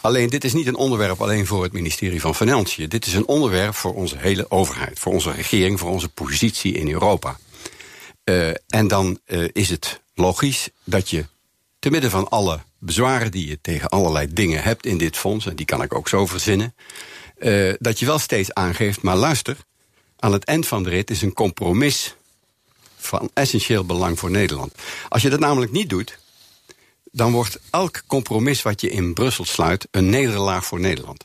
Alleen, dit is niet een onderwerp alleen voor het ministerie van Financiën. Dit is een onderwerp voor onze hele overheid, voor onze regering, voor onze positie in Europa. Uh, en dan uh, is het logisch dat je te midden van alle bezwaren die je tegen allerlei dingen hebt in dit fonds, en die kan ik ook zo verzinnen, dat je wel steeds aangeeft, maar luister, aan het eind van de rit is een compromis van essentieel belang voor Nederland. Als je dat namelijk niet doet, dan wordt elk compromis wat je in Brussel sluit een nederlaag voor Nederland.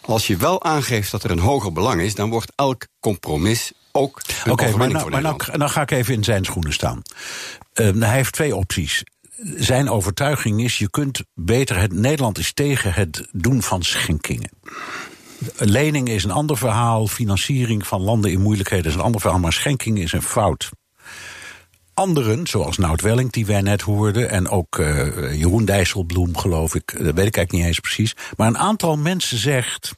Als je wel aangeeft dat er een hoger belang is, dan wordt elk compromis ook een Oké, okay, maar, nou, maar nou, nou, ga ik even in zijn schoenen staan. Uh, hij heeft twee opties. Zijn overtuiging is: je kunt beter het. Nederland is tegen het doen van schenkingen. Lening is een ander verhaal. Financiering van landen in moeilijkheden is een ander verhaal. Maar schenking is een fout. Anderen, zoals Nout Welling, die wij net hoorden, en ook uh, Jeroen Dijsselbloem, geloof ik, dat weet ik eigenlijk niet eens precies. Maar een aantal mensen zegt.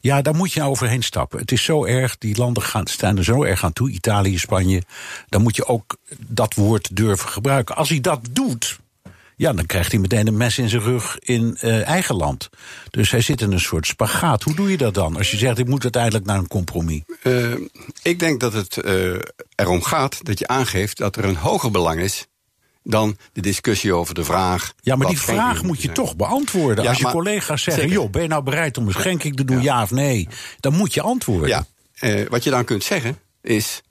Ja, daar moet je nou overheen stappen. Het is zo erg, die landen gaan, staan er zo erg aan toe, Italië, Spanje. Dan moet je ook dat woord durven gebruiken. Als hij dat doet, ja, dan krijgt hij meteen een mes in zijn rug in uh, eigen land. Dus hij zit in een soort spagaat. Hoe doe je dat dan? Als je zegt, ik moet uiteindelijk naar een compromis. Uh, ik denk dat het uh, erom gaat dat je aangeeft dat er een hoger belang is dan de discussie over de vraag. Ja, maar die vraag moet je zijn. toch beantwoorden. Ja, Als je maar, collega's zeggen: zeker. joh, ben je nou bereid om een schenking te doen, ja. ja of nee? Dan moet je antwoorden. Ja, wat je dan kunt zeggen is: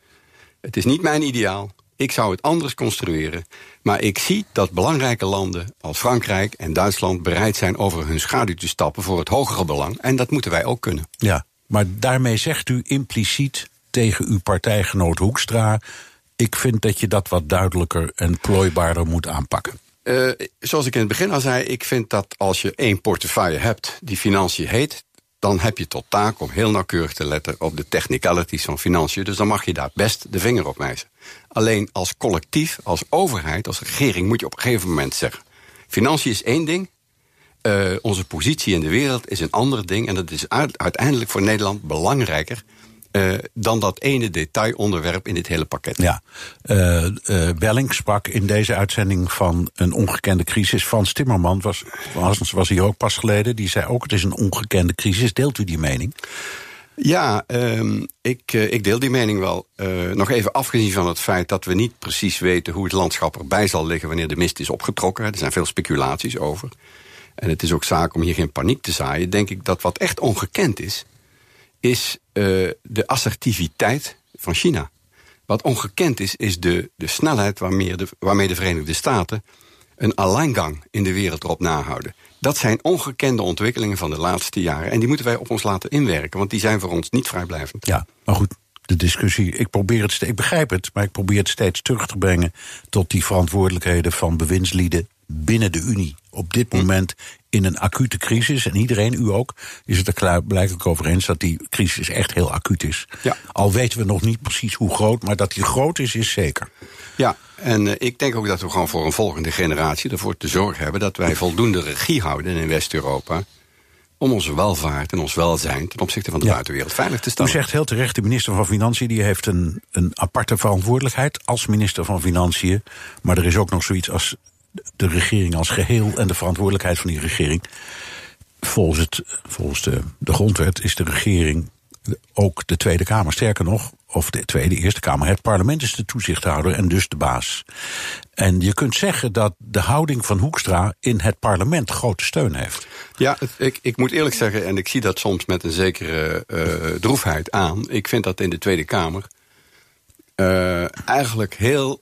het is niet mijn ideaal. Ik zou het anders construeren. Maar ik zie dat belangrijke landen als Frankrijk en Duitsland bereid zijn over hun schaduw te stappen voor het hogere belang. En dat moeten wij ook kunnen. Ja, maar daarmee zegt u impliciet tegen uw partijgenoot Hoekstra. Ik vind dat je dat wat duidelijker en plooibaarder moet aanpakken. Uh, zoals ik in het begin al zei, ik vind dat als je één portefeuille hebt die financiën heet, dan heb je tot taak om heel nauwkeurig te letten op de technicalities van financiën. Dus dan mag je daar best de vinger op wijzen. Alleen als collectief, als overheid, als regering moet je op een gegeven moment zeggen: financiën is één ding. Uh, onze positie in de wereld is een ander ding. En dat is uiteindelijk voor Nederland belangrijker uh, dan dat ene detailonderwerp in dit hele pakket. Ja, uh, uh, Belling sprak in deze uitzending van een ongekende crisis. Frans Timmerman was, was, was hier ook pas geleden. Die zei ook: het is een ongekende crisis. Deelt u die mening? Ja, um, ik, uh, ik deel die mening wel. Uh, nog even afgezien van het feit dat we niet precies weten hoe het landschap erbij zal liggen wanneer de mist is opgetrokken. Er zijn veel speculaties over. En het is ook zaak om hier geen paniek te zaaien. Denk ik dat wat echt ongekend is, is uh, de assertiviteit van China. Wat ongekend is, is de, de snelheid waarmee de, waarmee de Verenigde Staten een alleingang in de wereld erop nahouden. Dat zijn ongekende ontwikkelingen van de laatste jaren. En die moeten wij op ons laten inwerken, want die zijn voor ons niet vrijblijvend. Ja, maar goed, de discussie, ik probeer het, ik begrijp het, maar ik probeer het steeds terug te brengen tot die verantwoordelijkheden van bewindslieden binnen de Unie. Op dit moment in een acute crisis, en iedereen, u ook, is het er blijkbaar over eens dat die crisis echt heel acuut is. Ja. Al weten we nog niet precies hoe groot, maar dat die groot is, is zeker. Ja, en uh, ik denk ook dat we gewoon voor een volgende generatie ervoor te zorgen hebben dat wij voldoende regie houden in West-Europa om onze welvaart en ons welzijn ten opzichte van de ja. buitenwereld veilig te stellen. U zegt heel terecht, de minister van Financiën die heeft een, een aparte verantwoordelijkheid als minister van Financiën. Maar er is ook nog zoiets als de regering als geheel en de verantwoordelijkheid van die regering. Volgens, het, volgens de, de grondwet is de regering ook de Tweede Kamer. Sterker nog, of de Tweede Eerste Kamer. Het parlement is de toezichthouder en dus de baas. En je kunt zeggen dat de houding van Hoekstra in het parlement grote steun heeft. Ja, ik, ik moet eerlijk zeggen, en ik zie dat soms met een zekere uh, droefheid aan. Ik vind dat in de Tweede Kamer uh, eigenlijk heel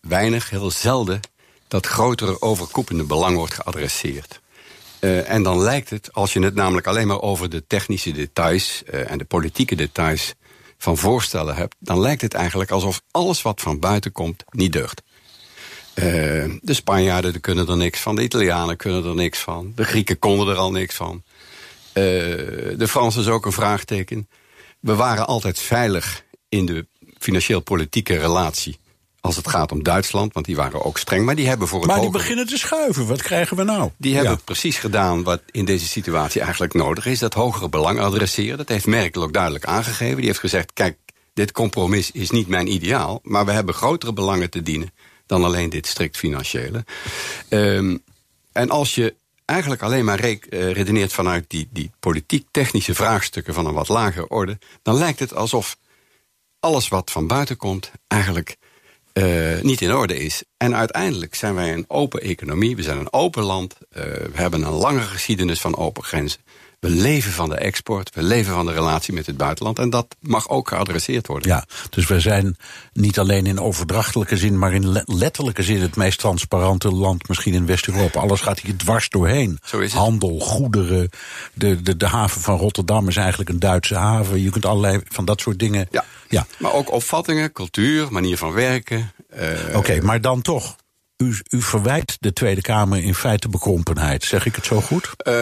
weinig, heel zelden dat grotere overkoepelende belang wordt geadresseerd. Uh, en dan lijkt het, als je het namelijk alleen maar over de technische details uh, en de politieke details van voorstellen hebt, dan lijkt het eigenlijk alsof alles wat van buiten komt niet deugt. Eh, de Spanjaarden kunnen er niks van, de Italianen kunnen er niks van, de Grieken konden er al niks van. Eh, de Fransen is ook een vraagteken. We waren altijd veilig in de financieel-politieke relatie als het gaat om Duitsland, want die waren ook streng. Maar die hebben voor het Maar die beginnen te schuiven. Wat krijgen we nou? die hebben Ja. precies gedaan wat in deze situatie eigenlijk nodig is. Dat hogere belang adresseren. Dat heeft Merkel ook duidelijk aangegeven. Die heeft gezegd, kijk, dit compromis is niet mijn ideaal... maar we hebben grotere belangen te dienen dan alleen dit strikt financiële. Ehm, en als je eigenlijk alleen maar eh, redeneert vanuit die, die politiek-technische vraagstukken... van een wat lagere orde... dan lijkt het alsof alles wat van buiten komt eigenlijk eh, niet in orde is. En uiteindelijk zijn wij een open economie, we zijn een open land, eh, we hebben een lange geschiedenis van open grenzen. We leven van de export, we leven van de relatie met het buitenland en dat mag ook geadresseerd worden. Ja, dus we zijn niet alleen in overdrachtelijke zin, maar in le- letterlijke zin het meest transparante land misschien in West-Europa. Alles gaat hier dwars doorheen. Zo is het. Handel, goederen. De, de, de haven van Rotterdam is eigenlijk een Duitse haven. Je kunt allerlei van dat soort dingen. Ja. ja. Maar ook opvattingen, cultuur, manier van werken. eh, Oké, maar dan toch. U, verwijt de Tweede Kamer in feite bekrompenheid. Zeg ik het zo goed? Eh,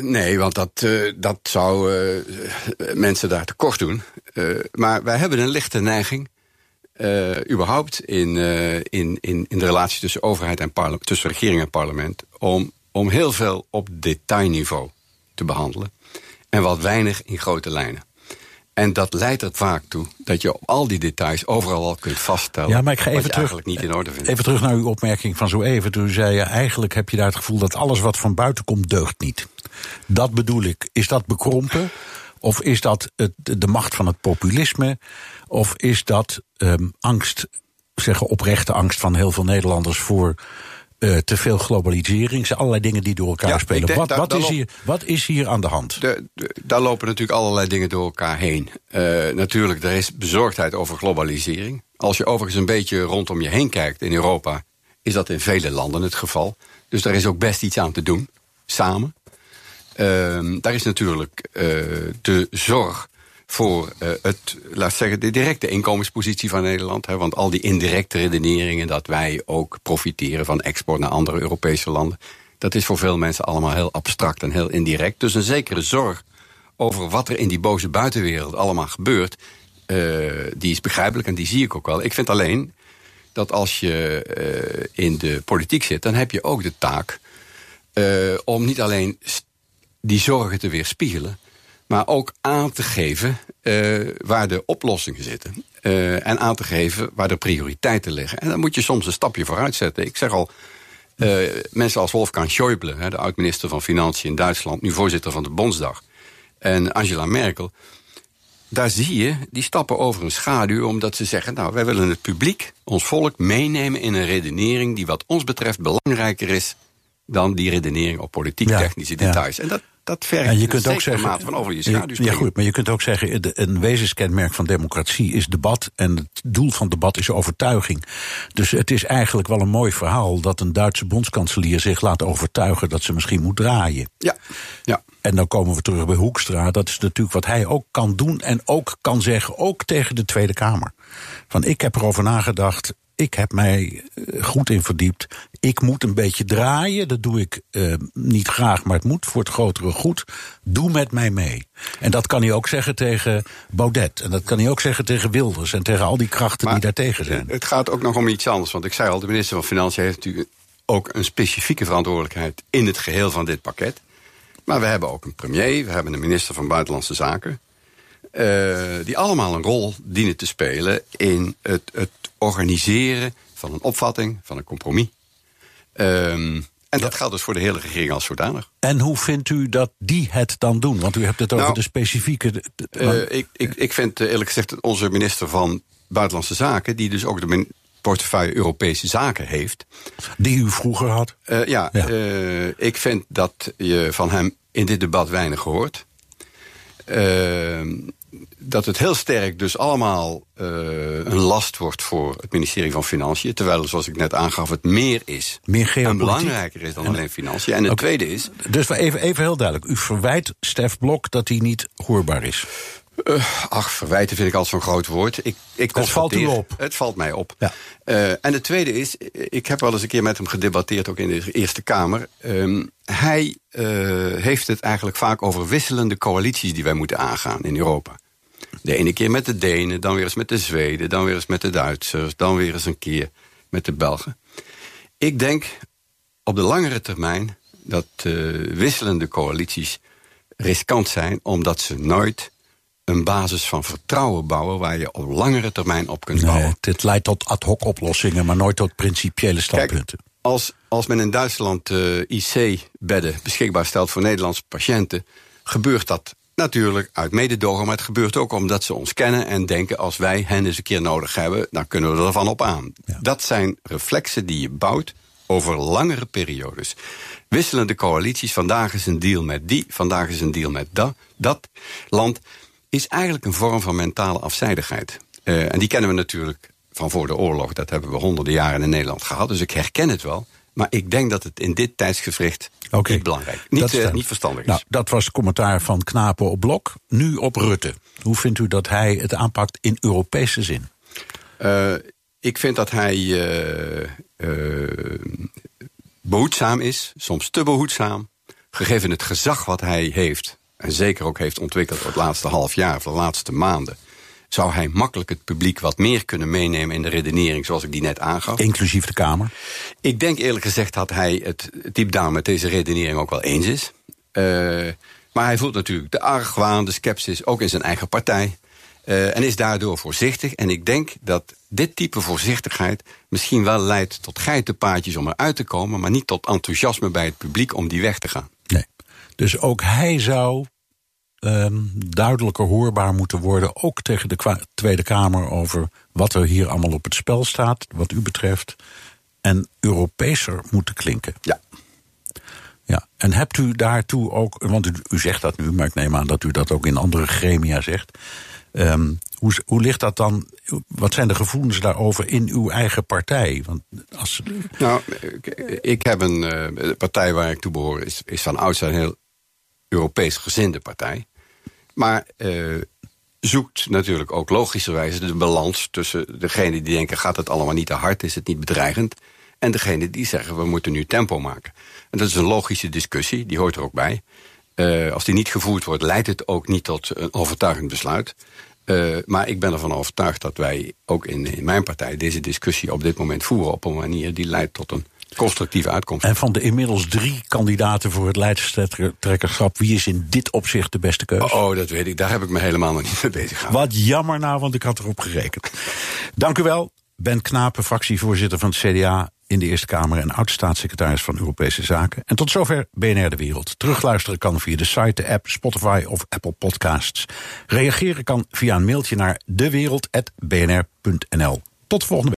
nee, want dat, eh, dat zou eh, mensen daar tekort doen. Maar wij hebben een lichte neiging, überhaupt in, in, in, in de relatie tussen overheid en parlement, tussen regering en parlement, om, om heel veel op detailniveau te behandelen. En wat weinig in grote lijnen. En dat leidt er vaak toe dat je op al die details overal al kunt vaststellen. Ja, maar ik ga even terug. eigenlijk niet in orde vindt. Even terug naar uw opmerking van zo even. Toen u zei je eigenlijk heb je daar het gevoel dat alles wat van buiten komt deugt niet. Dat bedoel ik. Is dat bekrompen? Of is dat het, de macht van het populisme? Of is dat ehm, angst, zeggen oprechte angst van heel veel Nederlanders voor eh, te veel globalisering? Allerlei dingen die door elkaar Ja, spelen. denk Wat, daar- wat, daar is hier, wat is hier aan de hand? De, de- daar lopen natuurlijk allerlei dingen door elkaar heen. Eh, natuurlijk, er is bezorgdheid over globalisering. Als je overigens een beetje rondom je heen kijkt in Europa, is dat in vele landen het geval. Dus daar is ook best iets aan te doen, samen. Ehm, daar is natuurlijk eh, de zorg voor eh, het, laat zeggen, de directe inkomenspositie van Nederland. Hè, want al die indirecte redeneringen dat wij ook profiteren van export naar andere Europese landen. Dat is voor veel mensen allemaal heel abstract en heel indirect. Dus een zekere zorg over wat er in die boze buitenwereld allemaal gebeurt, eh, die is begrijpelijk en die zie ik ook wel. Ik vind alleen dat als je eh, in de politiek zit, dan heb je ook de taak om niet alleen die zorgen te weerspiegelen, maar ook aan te geven eh, waar de oplossingen zitten. Eh, en aan te geven waar de prioriteiten liggen. En dan moet je soms een stapje vooruit zetten. Ik zeg al, eh, mensen als Wolfgang Schäuble, de oud-minister van Financiën in Duitsland, nu voorzitter van de Bondsdag, en Angela Merkel, daar zie je, die stappen over een schaduw omdat ze zeggen, nou, wij willen het publiek, ons volk, meenemen in een redenering die wat ons betreft belangrijker is dan die redenering op politiek-technische Ja, ja. details. En dat, dat vergt En je kunt ook zeggen, van over je schaduw Ja, goed, maar je kunt ook zeggen, een wezenskenmerk van democratie is debat. En het doel van debat is overtuiging. Dus het is eigenlijk wel een mooi verhaal dat een Duitse bondskanselier zich laat overtuigen dat ze misschien moet draaien. Ja, ja. En dan komen we terug bij Hoekstra. Dat is natuurlijk wat hij ook kan doen en ook kan zeggen, ook tegen de Tweede Kamer. Van ik heb erover nagedacht, ik heb mij eh, goed in verdiept. Ik moet een beetje draaien, dat doe ik eh, niet graag, maar het moet voor het grotere goed. Doe met mij mee. En dat kan hij ook zeggen tegen Baudet. En dat kan hij ook zeggen tegen Wilders en tegen al die krachten die daartegen zijn. Het gaat ook nog om iets anders. Want ik zei al, de minister van Financiën heeft natuurlijk ook een specifieke verantwoordelijkheid in het geheel van dit pakket. Maar we hebben ook een premier, we hebben een minister van Buitenlandse Zaken. Eh, die allemaal een rol dienen te spelen in het, het organiseren van een opvatting, van een compromis. Ehm, en dat geldt dus voor de hele regering als zodanig. En hoe vindt u dat die het dan doen? Want u hebt het over Nou, de specifieke. de- de- Eh, ik, ik, ik vind eh, eerlijk gezegd onze minister van Buitenlandse Zaken, die dus ook de portefeuille Europese Zaken heeft. Die u vroeger had? Ja, Ja. ik vind dat je van hem in dit debat weinig hoort. Dat het heel sterk dus allemaal eh, een last wordt voor het ministerie van Financiën. Terwijl, zoals ik net aangaf, het meer is. Meer en geopolitiek. belangrijker is dan alleen financiën. En het tweede is, Dus even, even heel duidelijk. U verwijt Stef Blok dat hij niet hoorbaar is. Uh, ach, verwijten vind ik als zo'n groot woord. Ik, ik het valt u op. Het valt mij op. Ja. Uh, en het tweede is, ik heb wel eens een keer met hem gedebatteerd, ook in de Eerste Kamer. Um, hij uh, heeft het eigenlijk vaak over wisselende coalities die wij moeten aangaan in Europa. De ene keer met de Denen, dan weer eens met de Zweden, dan weer eens met de Duitsers, dan weer eens een keer met de Belgen. Ik denk op de langere termijn dat wisselende coalities riskant zijn, omdat ze nooit een basis van vertrouwen bouwen... waar je op langere termijn op kunt bouwen. Nee, dit leidt tot ad hoc oplossingen, maar nooit tot principiële standpunten. Kijk, als, als men in Duitsland uh, IC-bedden beschikbaar stelt voor Nederlandse patiënten... gebeurt dat natuurlijk uit mededogen, maar het gebeurt ook omdat ze ons kennen... en denken, als wij hen eens een keer nodig hebben, dan kunnen we ervan op aan. Dat zijn reflexen die je bouwt over langere periodes. Wisselende coalities, vandaag is een deal met die... vandaag is een deal met dat, dat land is eigenlijk een vorm van mentale afzijdigheid. Uh, en die kennen we natuurlijk van voor de oorlog. Dat hebben we honderden jaren in Nederland gehad. Dus ik herken het wel. Maar ik denk dat het in dit tijdsgevricht okay. niet belangrijk niet, uh, niet verstandig is. Nou, dat was het commentaar van Knapen op Blok. Nu op Rutte. Hoe vindt u dat hij het aanpakt in Europese zin? Uh, ik vind dat hij behoedzaam is. Soms te behoedzaam. Gegeven het gezag wat hij heeft en zeker ook heeft ontwikkeld het laatste half jaar of de laatste maanden, zou hij makkelijk het publiek wat meer kunnen meenemen in de redenering zoals ik die net aangaf. Inclusief de Kamer? Ik denk eerlijk gezegd dat hij het diep down met deze redenering ook wel eens is. Uh, maar hij voelt natuurlijk de argwaan, de sceptisch, ook in zijn eigen partij. Uh, en is daardoor voorzichtig. En ik denk dat dit type voorzichtigheid misschien wel leidt tot geitenpaadjes om eruit te komen... maar niet tot enthousiasme bij het publiek om die weg te gaan. Dus ook hij zou um, duidelijker hoorbaar moeten worden, ook tegen de Tweede Kamer, over wat er hier allemaal op het spel staat, wat u betreft, en Europeeser moeten klinken. Ja. Ja, en hebt u daartoe ook, want u, u zegt dat nu, maar ik neem aan dat u dat ook in andere gremia zegt. Um, hoe, hoe ligt dat dan? Wat zijn de gevoelens daarover in uw eigen partij? Want als... Nou, ik heb een uh, partij waar ik toe behoor, is, is van ouds een heel Europees gezinde partij. Maar uh, zoekt natuurlijk ook logischerwijze de balans tussen degene die denken... gaat het allemaal niet te hard, is het niet bedreigend... en degene die zeggen, we moeten nu tempo maken. En dat is een logische discussie, die hoort er ook bij. Uh, als die niet gevoerd wordt, leidt het ook niet tot een overtuigend besluit. Uh, maar ik ben ervan overtuigd dat wij ook in, in mijn partij... deze discussie op dit moment voeren op een manier die leidt tot een constructieve uitkomst. En van de inmiddels drie kandidaten voor het leidstrekkerschap... wie is in dit opzicht de beste keuze? Oh, dat weet ik. Daar heb ik me helemaal nog niet mee bezig gehouden. Wat jammer nou, want ik had erop gerekend. Dank u wel. Ben Knapen, fractievoorzitter van het CDA in de Eerste Kamer... en oud-staatssecretaris van Europese Zaken. En tot zover BNR De Wereld. Terugluisteren kan via de site, de app, Spotify of Apple Podcasts. Reageren kan via een mailtje naar dewereld.bnr.nl. Tot volgende week.